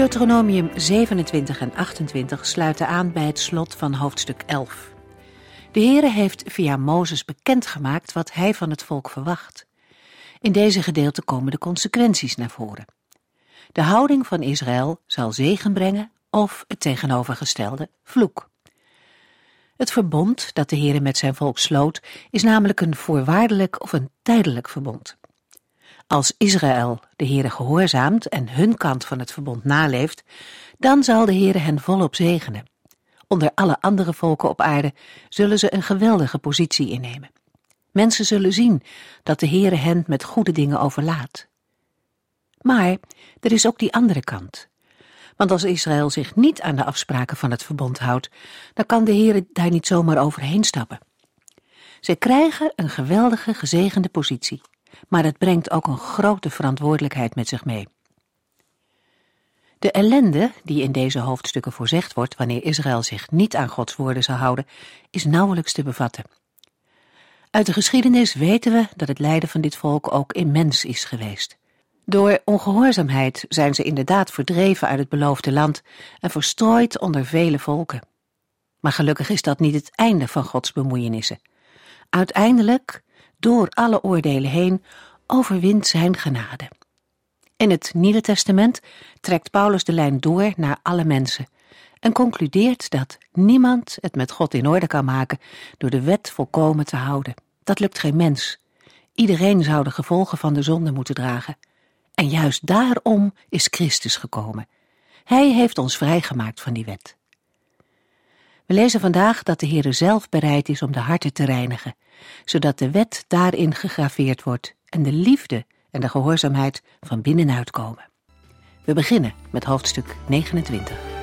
Deuteronomium 27 en 28 sluiten aan bij het slot van hoofdstuk 11. De Heere heeft via Mozes bekendgemaakt wat hij van het volk verwacht. In deze gedeelte komen de consequenties naar voren. De houding van Israël zal zegen brengen of het tegenovergestelde vloek. Het verbond dat de Heere met zijn volk sloot is namelijk een voorwaardelijk of een tijdelijk verbond. Als Israël de Heere gehoorzaamt en hun kant van het verbond naleeft, dan zal de Heere hen volop zegenen. Onder alle andere volken op aarde zullen ze een geweldige positie innemen. Mensen zullen zien dat de Heere hen met goede dingen overlaat. Maar er is ook die andere kant. Want als Israël zich niet aan de afspraken van het verbond houdt, dan kan de Heere daar niet zomaar overheen stappen. Zij krijgen een geweldige gezegende positie maar het brengt ook een grote verantwoordelijkheid met zich mee. De ellende die in deze hoofdstukken voorzegd wordt wanneer Israël zich niet aan Gods woorden zal houden, is nauwelijks te bevatten. Uit de geschiedenis weten we dat het lijden van dit volk ook immens is geweest. Door ongehoorzaamheid zijn ze inderdaad verdreven uit het beloofde land en verstrooid onder vele volken. Maar gelukkig is dat niet het einde van Gods bemoeienissen. Uiteindelijk door alle oordelen heen, overwint zijn genade. In het Nieuwe Testament trekt Paulus de lijn door naar alle mensen en concludeert dat niemand het met God in orde kan maken door de wet volkomen te houden. Dat lukt geen mens. Iedereen zou de gevolgen van de zonde moeten dragen. En juist daarom is Christus gekomen. Hij heeft ons vrijgemaakt van die wet. We lezen vandaag dat de Heere zelf bereid is om de harten te reinigen, zodat de wet daarin gegraveerd wordt en de liefde en de gehoorzaamheid van binnenuit komen. We beginnen met hoofdstuk 29.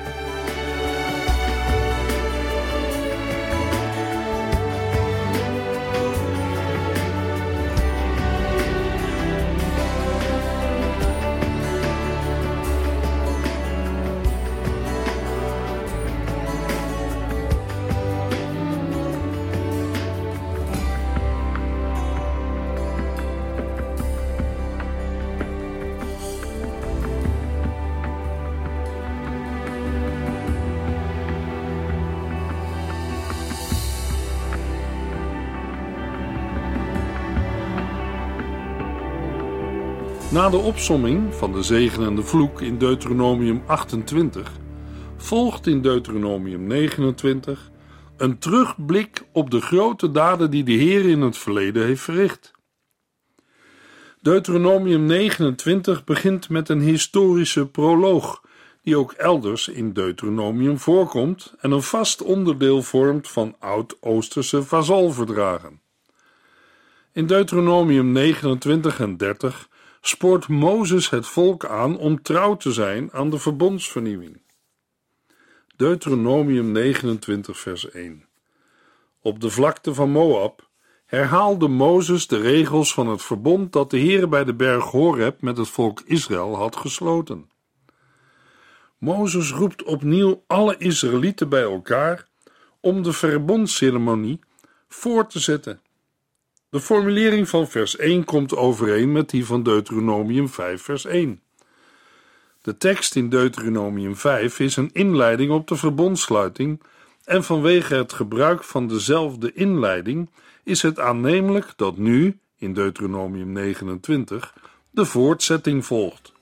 Na de opsomming van de zegen en de vloek in Deuteronomium 28 volgt in Deuteronomium 29 een terugblik op de grote daden die de Heer in het verleden heeft verricht. Deuteronomium 29 begint met een historische proloog, die ook elders in Deuteronomium voorkomt en een vast onderdeel vormt van oud-Oosterse vazalverdragen. In Deuteronomium 29 en 30 spoort Mozes het volk aan om trouw te zijn aan de verbondsvernieuwing. Deuteronomium 29, vers 1. Op de vlakte van Moab herhaalde Mozes de regels van het verbond dat de Heer bij de berg Horeb met het volk Israël had gesloten. Mozes roept opnieuw alle Israëlieten bij elkaar om de verbondsceremonie voor te zetten. De formulering van vers 1 komt overeen met die van Deuteronomium 5, vers 1. De tekst in Deuteronomium 5 is een inleiding op de verbondsluiting en vanwege het gebruik van dezelfde inleiding is het aannemelijk dat nu, in Deuteronomium 29, de voortzetting volgt.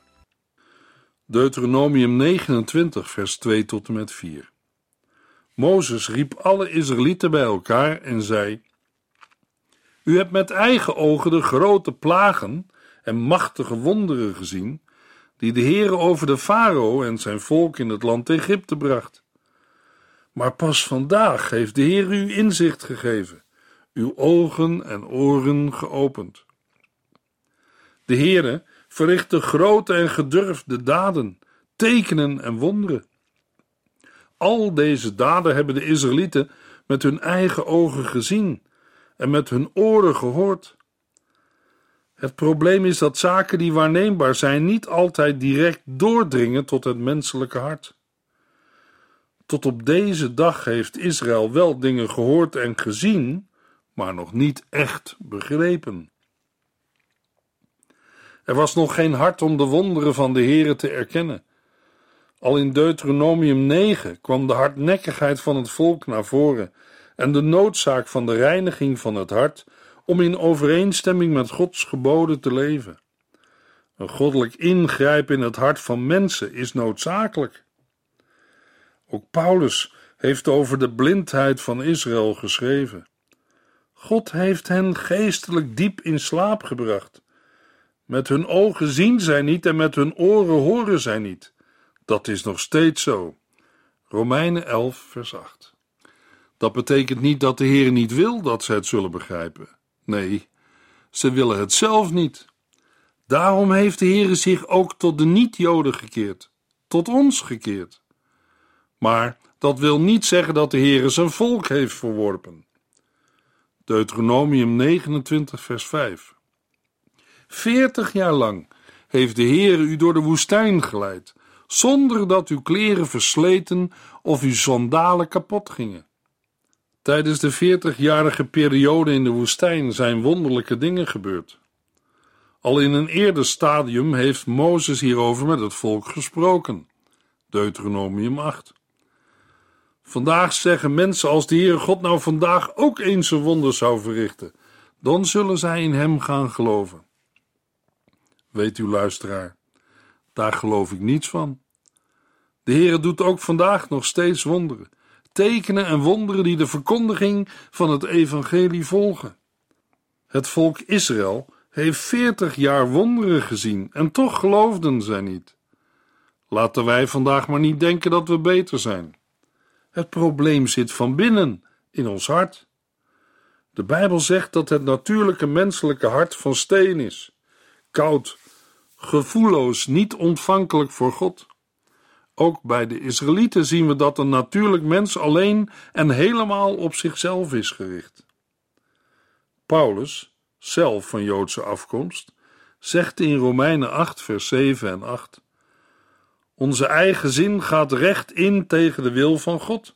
Deuteronomium 29, vers 2 tot en met 4. Mozes riep alle Israëlieten bij elkaar en zei: u hebt met eigen ogen de grote plagen en machtige wonderen gezien, die de Heere over de farao en zijn volk in het land Egypte bracht. Maar pas vandaag heeft de Heer u inzicht gegeven, uw ogen en oren geopend. De Heere verrichtte grote en gedurfde daden, tekenen en wonderen. Al deze daden hebben de Israëlieten met hun eigen ogen gezien en met hun oren gehoord. Het probleem is dat zaken die waarneembaar zijn niet altijd direct doordringen tot het menselijke hart. Tot op deze dag heeft Israël wel dingen gehoord en gezien, maar nog niet echt begrepen. Er was nog geen hart om de wonderen van de Here te erkennen. Al in Deuteronomium 9 kwam de hardnekkigheid van het volk naar voren en de noodzaak van de reiniging van het hart om in overeenstemming met Gods geboden te leven. Een goddelijk ingrijpen in het hart van mensen is noodzakelijk. Ook Paulus heeft over de blindheid van Israël geschreven. God heeft hen geestelijk diep in slaap gebracht. Met hun ogen zien zij niet en met hun oren horen zij niet. Dat is nog steeds zo. Romeinen 11, vers 8. Dat betekent niet dat de Heer niet wil dat zij het zullen begrijpen. Nee, ze willen het zelf niet. Daarom heeft de Heer zich ook tot de niet-Joden gekeerd, tot ons gekeerd. Maar dat wil niet zeggen dat de Heer zijn volk heeft verworpen. Deuteronomium 29, vers 5. Veertig jaar lang heeft de Heer u door de woestijn geleid, zonder dat uw kleren versleten of uw sandalen kapot gingen. Tijdens de veertigjarige periode in de woestijn zijn wonderlijke dingen gebeurd. Al in een eerder stadium heeft Mozes hierover met het volk gesproken. Deuteronomium 8. Vandaag zeggen mensen als de Heere God nou vandaag ook eens een wonder zou verrichten, dan zullen zij in hem gaan geloven. Weet u luisteraar, daar geloof ik niets van. De Heere doet ook vandaag nog steeds wonderen, tekenen en wonderen die de verkondiging van het evangelie volgen. Het volk Israël heeft veertig jaar wonderen gezien en toch geloofden zij niet. Laten wij vandaag maar niet denken dat we beter zijn. Het probleem zit van binnen, in ons hart. De Bijbel zegt dat het natuurlijke menselijke hart van steen is, koud, gevoelloos, niet ontvankelijk voor God. Ook bij de Israëlieten zien we dat een natuurlijk mens alleen en helemaal op zichzelf is gericht. Paulus, zelf van Joodse afkomst, zegt in Romeinen 8, vers 7 en 8: Onze eigen zin gaat recht in tegen de wil van God.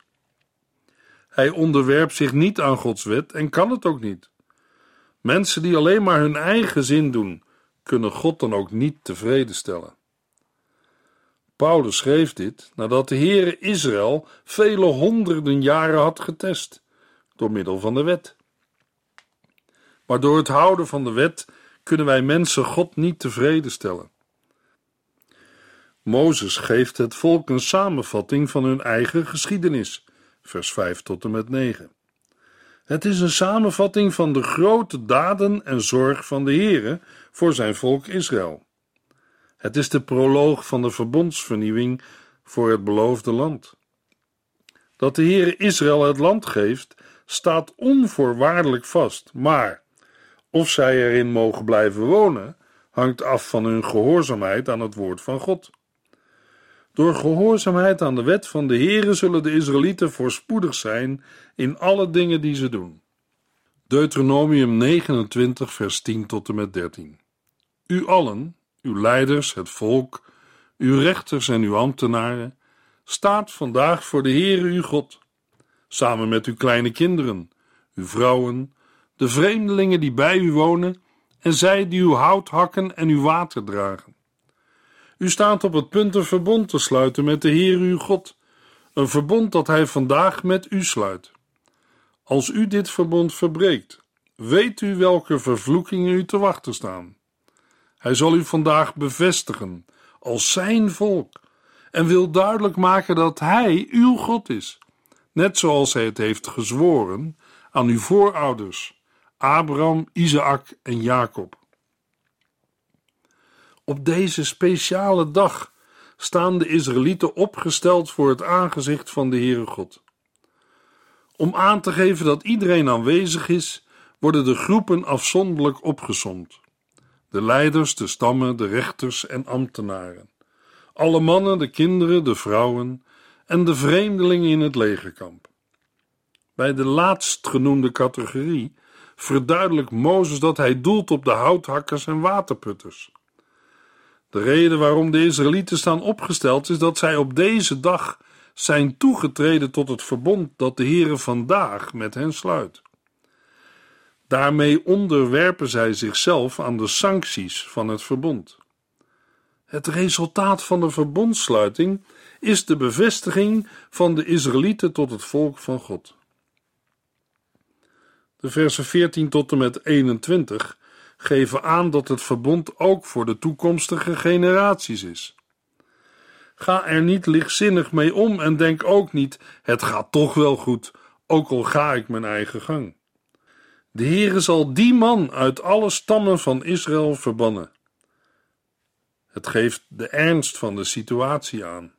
Hij onderwerpt zich niet aan Gods wet en kan het ook niet. Mensen die alleen maar hun eigen zin doen, kunnen God dan ook niet tevreden stellen. Paulus schreef dit nadat de Heere Israël vele honderden jaren had getest door middel van de wet. Maar door het houden van de wet kunnen wij mensen God niet tevreden stellen. Mozes geeft het volk een samenvatting van hun eigen geschiedenis, vers 5 tot en met 9. Het is een samenvatting van de grote daden en zorg van de Heere voor zijn volk Israël. Het is de proloog van de verbondsvernieuwing voor het beloofde land. Dat de Heere Israël het land geeft, staat onvoorwaardelijk vast, maar of zij erin mogen blijven wonen, hangt af van hun gehoorzaamheid aan het woord van God. Door gehoorzaamheid aan de wet van de Heere zullen de Israëlieten voorspoedig zijn in alle dingen die ze doen. Deuteronomium 29, vers 10 tot en met 13. U allen, uw leiders, het volk, uw rechters en uw ambtenaren, staat vandaag voor de Heere uw God, samen met uw kleine kinderen, uw vrouwen, de vreemdelingen die bij u wonen en zij die uw hout hakken en uw water dragen. U staat op het punt een verbond te sluiten met de Heer uw God, een verbond dat Hij vandaag met u sluit. Als u dit verbond verbreekt, weet u welke vervloekingen u te wachten staan. Hij zal u vandaag bevestigen als zijn volk en wil duidelijk maken dat Hij uw God is, net zoals Hij het heeft gezworen aan uw voorouders, Abraham, Isaac en Jacob. Op deze speciale dag staan de Israëlieten opgesteld voor het aangezicht van de Heere God. Om aan te geven dat iedereen aanwezig is, worden de groepen afzonderlijk opgesomd. De leiders, de stammen, de rechters en ambtenaren. Alle mannen, de kinderen, de vrouwen en de vreemdelingen in het legerkamp. Bij de laatstgenoemde categorie verduidelijkt Mozes dat hij doelt op de houthakkers en waterputters. De reden waarom de Israëlieten staan opgesteld is dat zij op deze dag zijn toegetreden tot het verbond dat de Heere vandaag met hen sluit. Daarmee onderwerpen zij zichzelf aan de sancties van het verbond. Het resultaat van de verbondsluiting is de bevestiging van de Israëlieten tot het volk van God. De versen 14 tot en met 21 geven aan dat het verbond ook voor de toekomstige generaties is. Ga er niet lichtzinnig mee om en denk ook niet: het gaat toch wel goed, ook al ga ik mijn eigen gang. De Heere zal die man uit alle stammen van Israël verbannen. Het geeft de ernst van de situatie aan.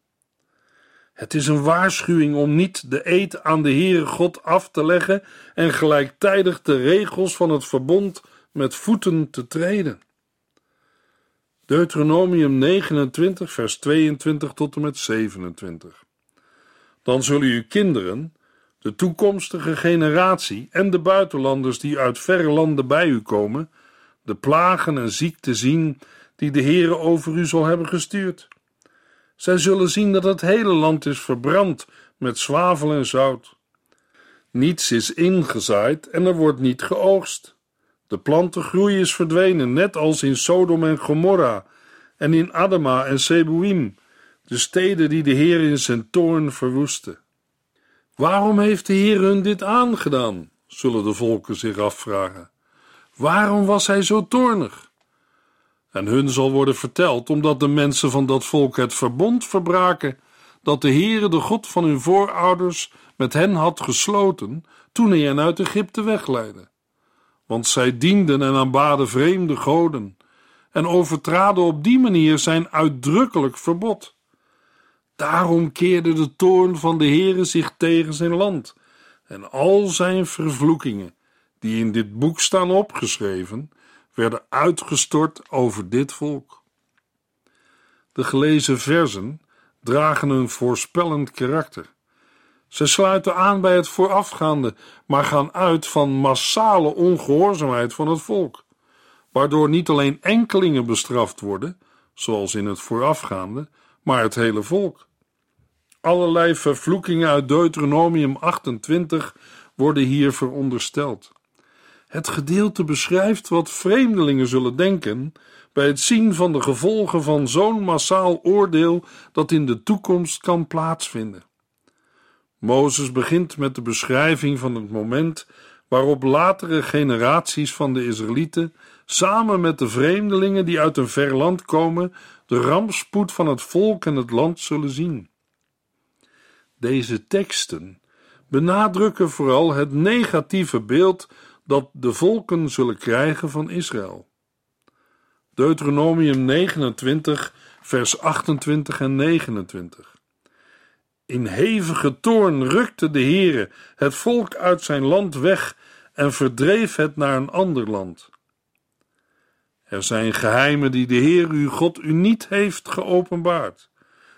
Het is een waarschuwing om niet de eed aan de Heere God af te leggen en gelijktijdig de regels van het verbond met voeten te treden. Deuteronomium 29, vers 22 tot en met 27. Dan zullen uw kinderen, de toekomstige generatie en de buitenlanders die uit verre landen bij u komen, de plagen en ziekten zien die de Heere over u zal hebben gestuurd. Zij zullen zien dat het hele land is verbrand met zwavel en zout. Niets is ingezaaid en er wordt niet geoogst. De plantengroei is verdwenen, net als in Sodom en Gomorra en in Adama en Sebuim, de steden die de Heer in zijn toorn verwoestte. Waarom heeft de Heer hun dit aangedaan? zullen de volken zich afvragen. Waarom was hij zo toornig? En hun zal worden verteld omdat de mensen van dat volk het verbond verbraken dat de Heere, de God van hun voorouders, met hen had gesloten toen hij hen uit Egypte wegleidde. Want zij dienden en aanbaden vreemde goden en overtraden op die manier zijn uitdrukkelijk verbod. Daarom keerde de toorn van de Heere zich tegen zijn land en al zijn vervloekingen, die in dit boek staan opgeschreven, werden uitgestort over dit volk. De gelezen versen dragen een voorspellend karakter. Ze sluiten aan bij het voorafgaande, maar gaan uit van massale ongehoorzaamheid van het volk, waardoor niet alleen enkelingen bestraft worden, zoals in het voorafgaande, maar het hele volk. Allerlei vervloekingen uit Deuteronomium 28 worden hier verondersteld. Het gedeelte beschrijft wat vreemdelingen zullen denken bij het zien van de gevolgen van zo'n massaal oordeel dat in de toekomst kan plaatsvinden. Mozes begint met de beschrijving van het moment waarop latere generaties van de Israëlieten samen met de vreemdelingen die uit een ver land komen, de rampspoed van het volk en het land zullen zien. Deze teksten benadrukken vooral het negatieve beeld dat de volken zullen krijgen van Israël. Deuteronomium 29, vers 28 en 29. In hevige toorn rukte de Heere het volk uit zijn land weg en verdreef het naar een ander land. Er zijn geheimen die de Heer uw God u niet heeft geopenbaard,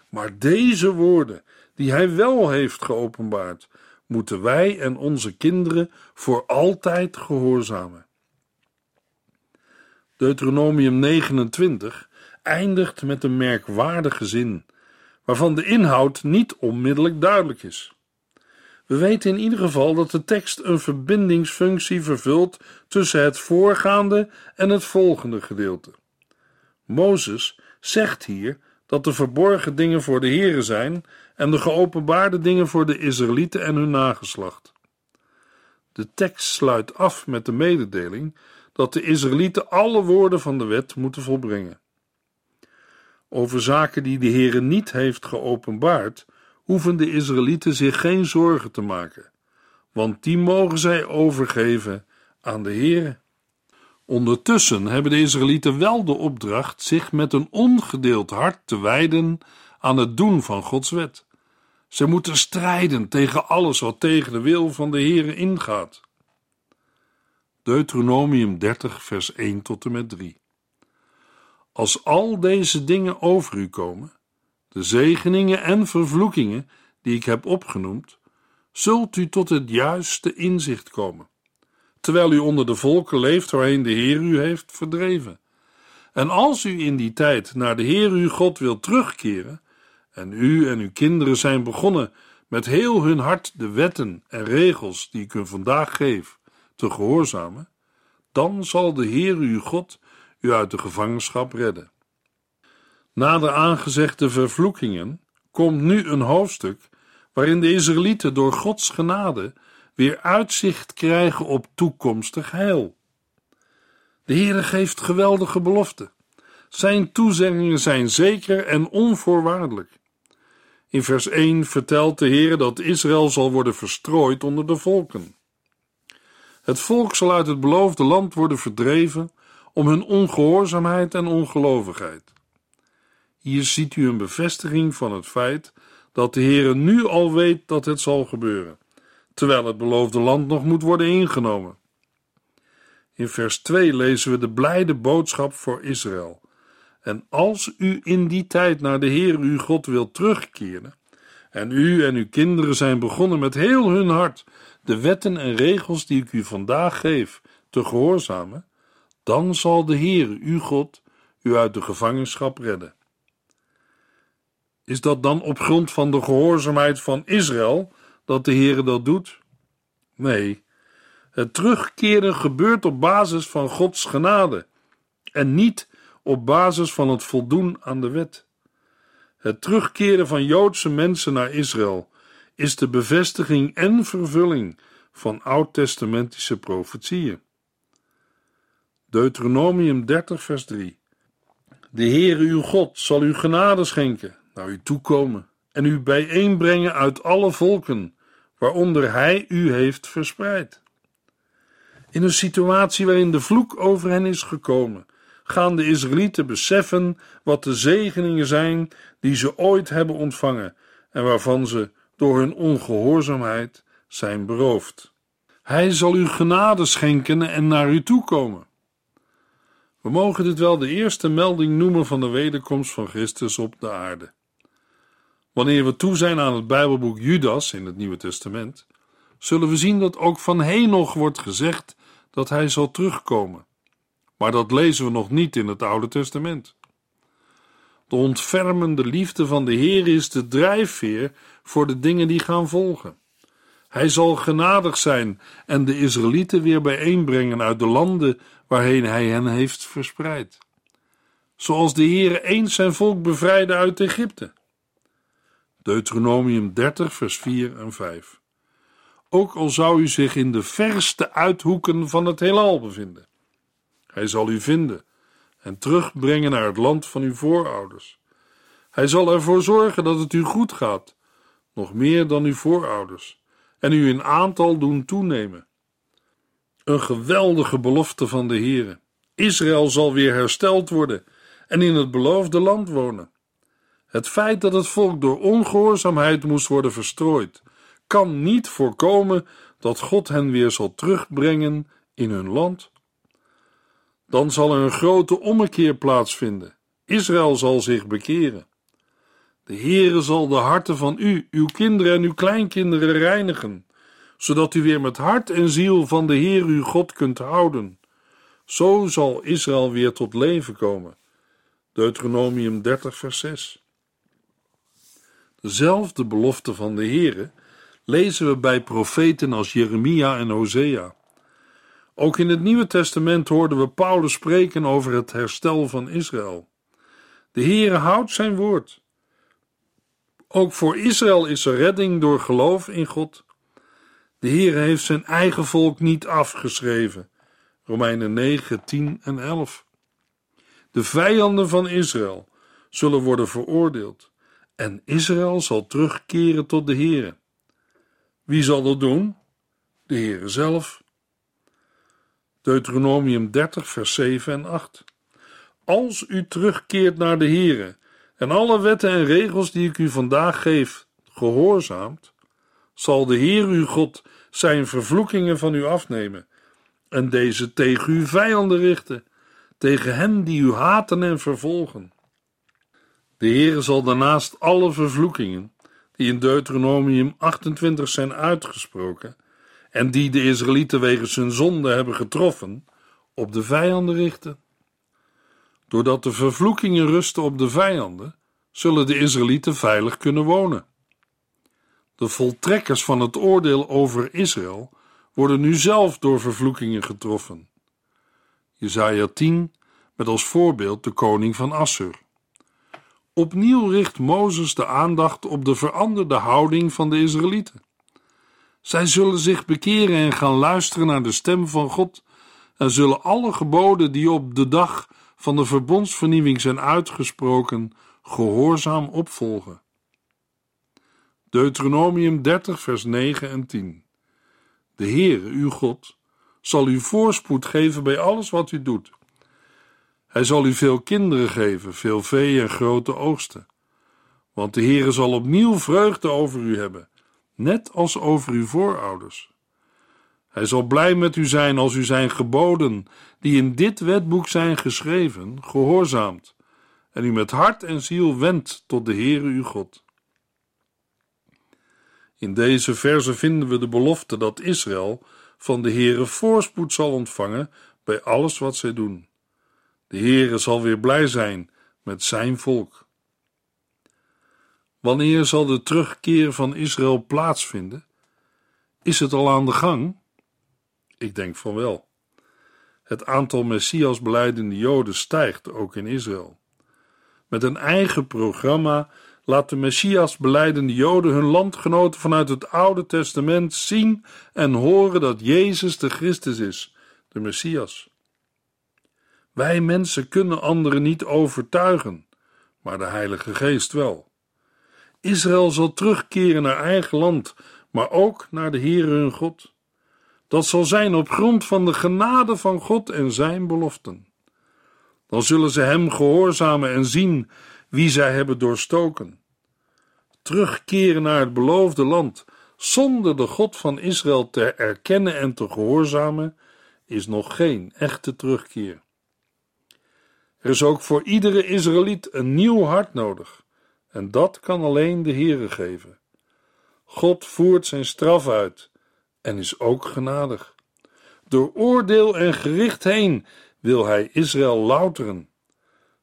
maar deze woorden die hij wel heeft geopenbaard, moeten wij en onze kinderen voor altijd gehoorzamen. Deuteronomium 29 eindigt met een merkwaardige zin, waarvan de inhoud niet onmiddellijk duidelijk is. We weten in ieder geval dat de tekst een verbindingsfunctie vervult tussen het voorgaande en het volgende gedeelte. Mozes zegt hier dat de verborgen dingen voor de Here zijn en de geopenbaarde dingen voor de Israëlieten en hun nageslacht. De tekst sluit af met de mededeling dat de Israëlieten alle woorden van de wet moeten volbrengen. Over zaken die de Heere niet heeft geopenbaard, hoeven de Israëlieten zich geen zorgen te maken, want die mogen zij overgeven aan de Heere. Ondertussen hebben de Israëlieten wel de opdracht zich met een ongedeeld hart te wijden aan het doen van Gods wet. Ze moeten strijden tegen alles wat tegen de wil van de Heere ingaat. Deuteronomium 30, vers 1 tot en met 3. Als al deze dingen over u komen, de zegeningen en vervloekingen die ik heb opgenoemd, zult u tot het juiste inzicht komen, terwijl u onder de volken leeft waarheen de Heer u heeft verdreven. En als u in die tijd naar de Heer uw God wilt terugkeren, en u en uw kinderen zijn begonnen met heel hun hart de wetten en regels die ik u vandaag geef te gehoorzamen, dan zal de Heer uw God u uit de gevangenschap redden. Na de aangezegde vervloekingen komt nu een hoofdstuk waarin de Israëlieten door Gods genade weer uitzicht krijgen op toekomstig heil. De Heere geeft geweldige beloften. Zijn toezeggingen zijn zeker en onvoorwaardelijk. In vers 1 vertelt de Heer dat Israël zal worden verstrooid onder de volken. Het volk zal uit het beloofde land worden verdreven om hun ongehoorzaamheid en ongelovigheid. Hier ziet u een bevestiging van het feit dat de Heere nu al weet dat het zal gebeuren, terwijl het beloofde land nog moet worden ingenomen. In vers 2 lezen we de blijde boodschap voor Israël. En als u in die tijd naar de Heer uw God wilt terugkeren, en u en uw kinderen zijn begonnen met heel hun hart de wetten en regels die ik u vandaag geef te gehoorzamen, dan zal de Heer uw God u uit de gevangenschap redden. Is dat dan op grond van de gehoorzaamheid van Israël dat de Heer dat doet? Nee, het terugkeren gebeurt op basis van Gods genade en niet op basis van het voldoen aan de wet. Het terugkeren van Joodse mensen naar Israël is de bevestiging en vervulling van oud-testamentische profetieën. Deuteronomium 30, vers 3. De Heere uw God zal u genade schenken, naar u toekomen en u bijeenbrengen uit alle volken, waaronder hij u heeft verspreid. In een situatie waarin de vloek over hen is gekomen, gaan de Israëlieten beseffen wat de zegeningen zijn die ze ooit hebben ontvangen en waarvan ze door hun ongehoorzaamheid zijn beroofd. Hij zal u genade schenken en naar u toekomen. We mogen dit wel de eerste melding noemen van de wederkomst van Christus op de aarde. Wanneer we toe zijn aan het Bijbelboek Judas in het Nieuwe Testament, zullen we zien dat ook van Henoch wordt gezegd dat hij zal terugkomen. Maar dat lezen we nog niet in het Oude Testament. De ontfermende liefde van de Heer is de drijfveer voor de dingen die gaan volgen. Hij zal genadig zijn en de Israëlieten weer bijeenbrengen uit de landen waarheen hij hen heeft verspreid. Zoals de Heer eens zijn volk bevrijdde uit Egypte. Deuteronomium 30, vers 4 en 5. Ook al zou u zich in de verste uithoeken van het heelal bevinden. Hij zal u vinden en terugbrengen naar het land van uw voorouders. Hij zal ervoor zorgen dat het u goed gaat, nog meer dan uw voorouders, en u in aantal doen toenemen. Een geweldige belofte van de Heere. Israël zal weer hersteld worden en in het beloofde land wonen. Het feit dat het volk door ongehoorzaamheid moest worden verstrooid, kan niet voorkomen dat God hen weer zal terugbrengen in hun land. Dan zal er een grote ommekeer plaatsvinden. Israël zal zich bekeren. De Heere zal de harten van u, uw kinderen en uw kleinkinderen reinigen, zodat u weer met hart en ziel van de Heer uw God kunt houden. Zo zal Israël weer tot leven komen. Deuteronomium 30, vers 6. Dezelfde belofte van de Heere lezen we bij profeten als Jeremia en Hosea. Ook in het Nieuwe Testament hoorden we Paulus spreken over het herstel van Israël. De Heere houdt zijn woord. Ook voor Israël is er redding door geloof in God. De Heere heeft zijn eigen volk niet afgeschreven. Romeinen 9, 10 en 11. De vijanden van Israël zullen worden veroordeeld en Israël zal terugkeren tot de Heere. Wie zal dat doen? De Heere zelf. Deuteronomium 30, vers 7 en 8. Als u terugkeert naar de Heere en alle wetten en regels die ik u vandaag geef gehoorzaamt, zal de Heer uw God zijn vervloekingen van u afnemen en deze tegen uw vijanden richten, tegen hen die u haten en vervolgen. De Heer zal daarnaast alle vervloekingen die in Deuteronomium 28 zijn uitgesproken en die de Israëlieten wegens hun zonde hebben getroffen, op de vijanden richten. Doordat de vervloekingen rusten op de vijanden, zullen de Israëlieten veilig kunnen wonen. De voltrekkers van het oordeel over Israël worden nu zelf door vervloekingen getroffen. Jesaja 10 met als voorbeeld de koning van Assur. Opnieuw richt Mozes de aandacht op de veranderde houding van de Israëlieten. Zij zullen zich bekeren en gaan luisteren naar de stem van God en zullen alle geboden die op de dag van de verbondsvernieuwing zijn uitgesproken, gehoorzaam opvolgen. Deuteronomium 30, vers 9 en 10. De Heere, uw God, zal u voorspoed geven bij alles wat u doet. Hij zal u veel kinderen geven, veel vee en grote oogsten. Want de Heere zal opnieuw vreugde over u hebben, net als over uw voorouders. Hij zal blij met u zijn als u zijn geboden, die in dit wetboek zijn geschreven, gehoorzaamt, en u met hart en ziel wendt tot de Heere uw God. In deze verse vinden we de belofte dat Israël van de Heere voorspoed zal ontvangen bij alles wat zij doen. De Heere zal weer blij zijn met zijn volk. Wanneer zal de terugkeer van Israël plaatsvinden? Is het al aan de gang? Ik denk van wel. Het aantal Messias beleidende Joden stijgt ook in Israël. Met een eigen programma laat de Messias beleidende Joden hun landgenoten vanuit het Oude Testament zien en horen dat Jezus de Christus is, de Messias. Wij mensen kunnen anderen niet overtuigen, maar de Heilige Geest wel. Israël zal terugkeren naar eigen land, maar ook naar de Heere hun God. Dat zal zijn op grond van de genade van God en zijn beloften. Dan zullen ze hem gehoorzamen en zien wie zij hebben doorstoken. Terugkeren naar het beloofde land zonder de God van Israël te erkennen en te gehoorzamen, is nog geen echte terugkeer. Er is ook voor iedere Israëliet een nieuw hart nodig, en dat kan alleen de Heere geven. God voert zijn straf uit en is ook genadig. Door oordeel en gericht heen wil hij Israël louteren.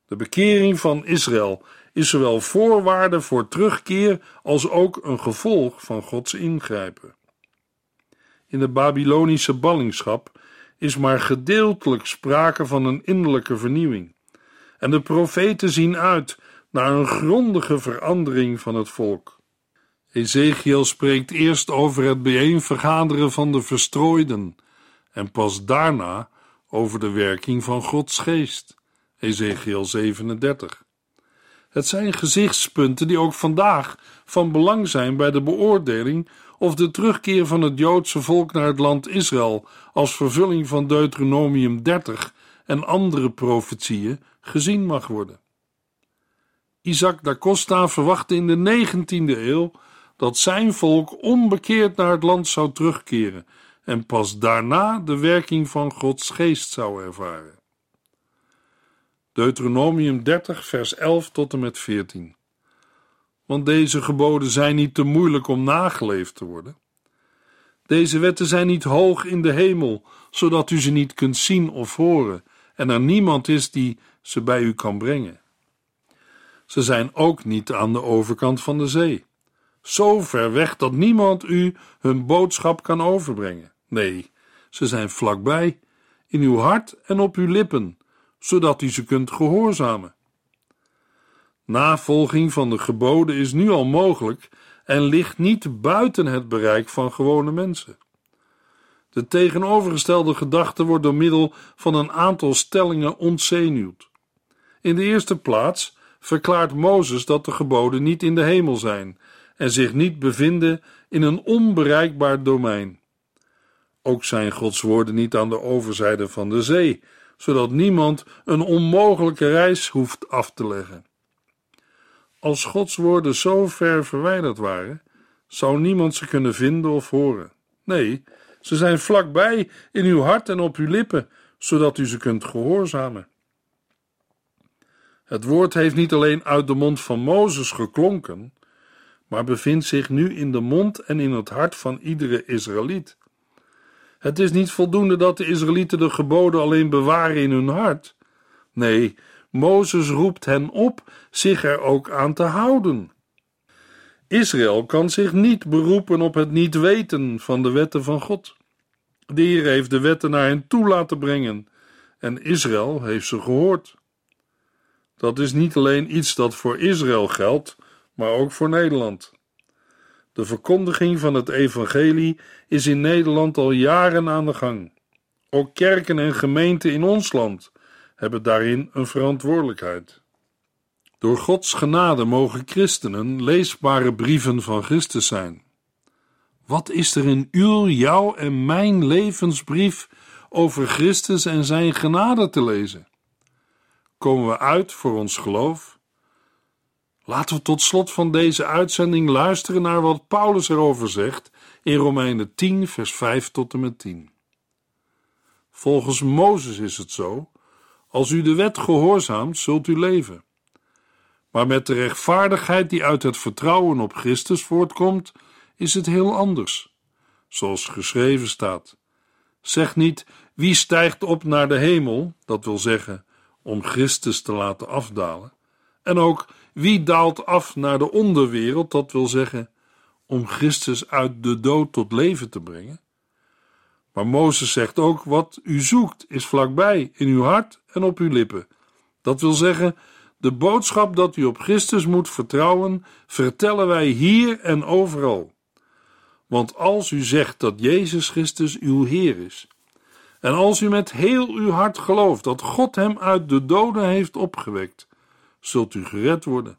De bekering van Israël is zowel voorwaarde voor terugkeer als ook een gevolg van Gods ingrijpen. In de Babylonische ballingschap is maar gedeeltelijk sprake van een innerlijke vernieuwing, en de profeten zien uit naar een grondige verandering van het volk. Ezekiel spreekt eerst over het bijeenvergaderen van de verstrooiden en pas daarna over de werking van Gods geest. Ezekiel 37. Het zijn gezichtspunten die ook vandaag van belang zijn bij de beoordeling of de terugkeer van het Joodse volk naar het land Israël als vervulling van Deuteronomium 30 en andere profetieën gezien mag worden. Isaac da Costa verwachtte in de 19e eeuw dat zijn volk onbekeerd naar het land zou terugkeren en pas daarna de werking van Gods geest zou ervaren. Deuteronomium 30, vers 11 tot en met 14. Want deze geboden zijn niet te moeilijk om nageleefd te worden. Deze wetten zijn niet hoog in de hemel, zodat u ze niet kunt zien of horen, en er niemand is die ze bij u kan brengen. Ze zijn ook niet aan de overkant van de zee, zo ver weg dat niemand u hun boodschap kan overbrengen. Nee, ze zijn vlakbij, in uw hart en op uw lippen zodat u ze kunt gehoorzamen. Navolging van de geboden is nu al mogelijk en ligt niet buiten het bereik van gewone mensen. De tegenovergestelde gedachte wordt door middel van een aantal stellingen ontzenuwd. In de eerste plaats verklaart Mozes dat de geboden niet in de hemel zijn en zich niet bevinden in een onbereikbaar domein. Ook zijn Gods woorden niet aan de overzijde van de zee, zodat niemand een onmogelijke reis hoeft af te leggen. Als Gods woorden zo ver verwijderd waren, zou niemand ze kunnen vinden of horen. Nee, ze zijn vlakbij in uw hart en op uw lippen, zodat u ze kunt gehoorzamen. Het woord heeft niet alleen uit de mond van Mozes geklonken, maar bevindt zich nu in de mond en in het hart van iedere Israëliet. Het is niet voldoende dat de Israëlieten de geboden alleen bewaren in hun hart. Nee, Mozes roept hen op zich er ook aan te houden. Israël kan zich niet beroepen op het niet weten van de wetten van God. De Heer heeft de wetten naar hen toe laten brengen en Israël heeft ze gehoord. Dat is niet alleen iets dat voor Israël geldt, maar ook voor Nederland. De verkondiging van het evangelie is in Nederland al jaren aan de gang. Ook kerken en gemeenten in ons land hebben daarin een verantwoordelijkheid. Door Gods genade mogen christenen leesbare brieven van Christus zijn. Wat is er in uw, jouw en mijn levensbrief over Christus en zijn genade te lezen? Komen we uit voor ons geloof? Laten we tot slot van deze uitzending luisteren naar wat Paulus erover zegt in Romeinen 10, vers 5 tot en met 10. Volgens Mozes is het zo: als u de wet gehoorzaamt, zult u leven. Maar met de rechtvaardigheid die uit het vertrouwen op Christus voortkomt, is het heel anders. Zoals geschreven staat: Zeg niet wie stijgt op naar de hemel, dat wil zeggen om Christus te laten afdalen, en ook wie daalt af naar de onderwereld, dat wil zeggen om Christus uit de dood tot leven te brengen. Maar Mozes zegt ook: wat u zoekt is vlakbij, in uw hart en op uw lippen. Dat wil zeggen, de boodschap dat u op Christus moet vertrouwen, vertellen wij hier en overal. Want als u zegt dat Jezus Christus uw Heer is, en als u met heel uw hart gelooft dat God hem uit de doden heeft opgewekt, zult u gered worden.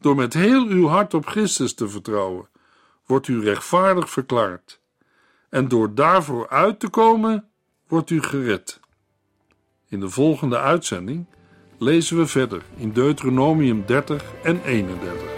Door met heel uw hart op Christus te vertrouwen, wordt u rechtvaardig verklaard. En door daarvoor uit te komen, wordt u gered. In de volgende uitzending lezen we verder in Deuteronomium 30 en 31.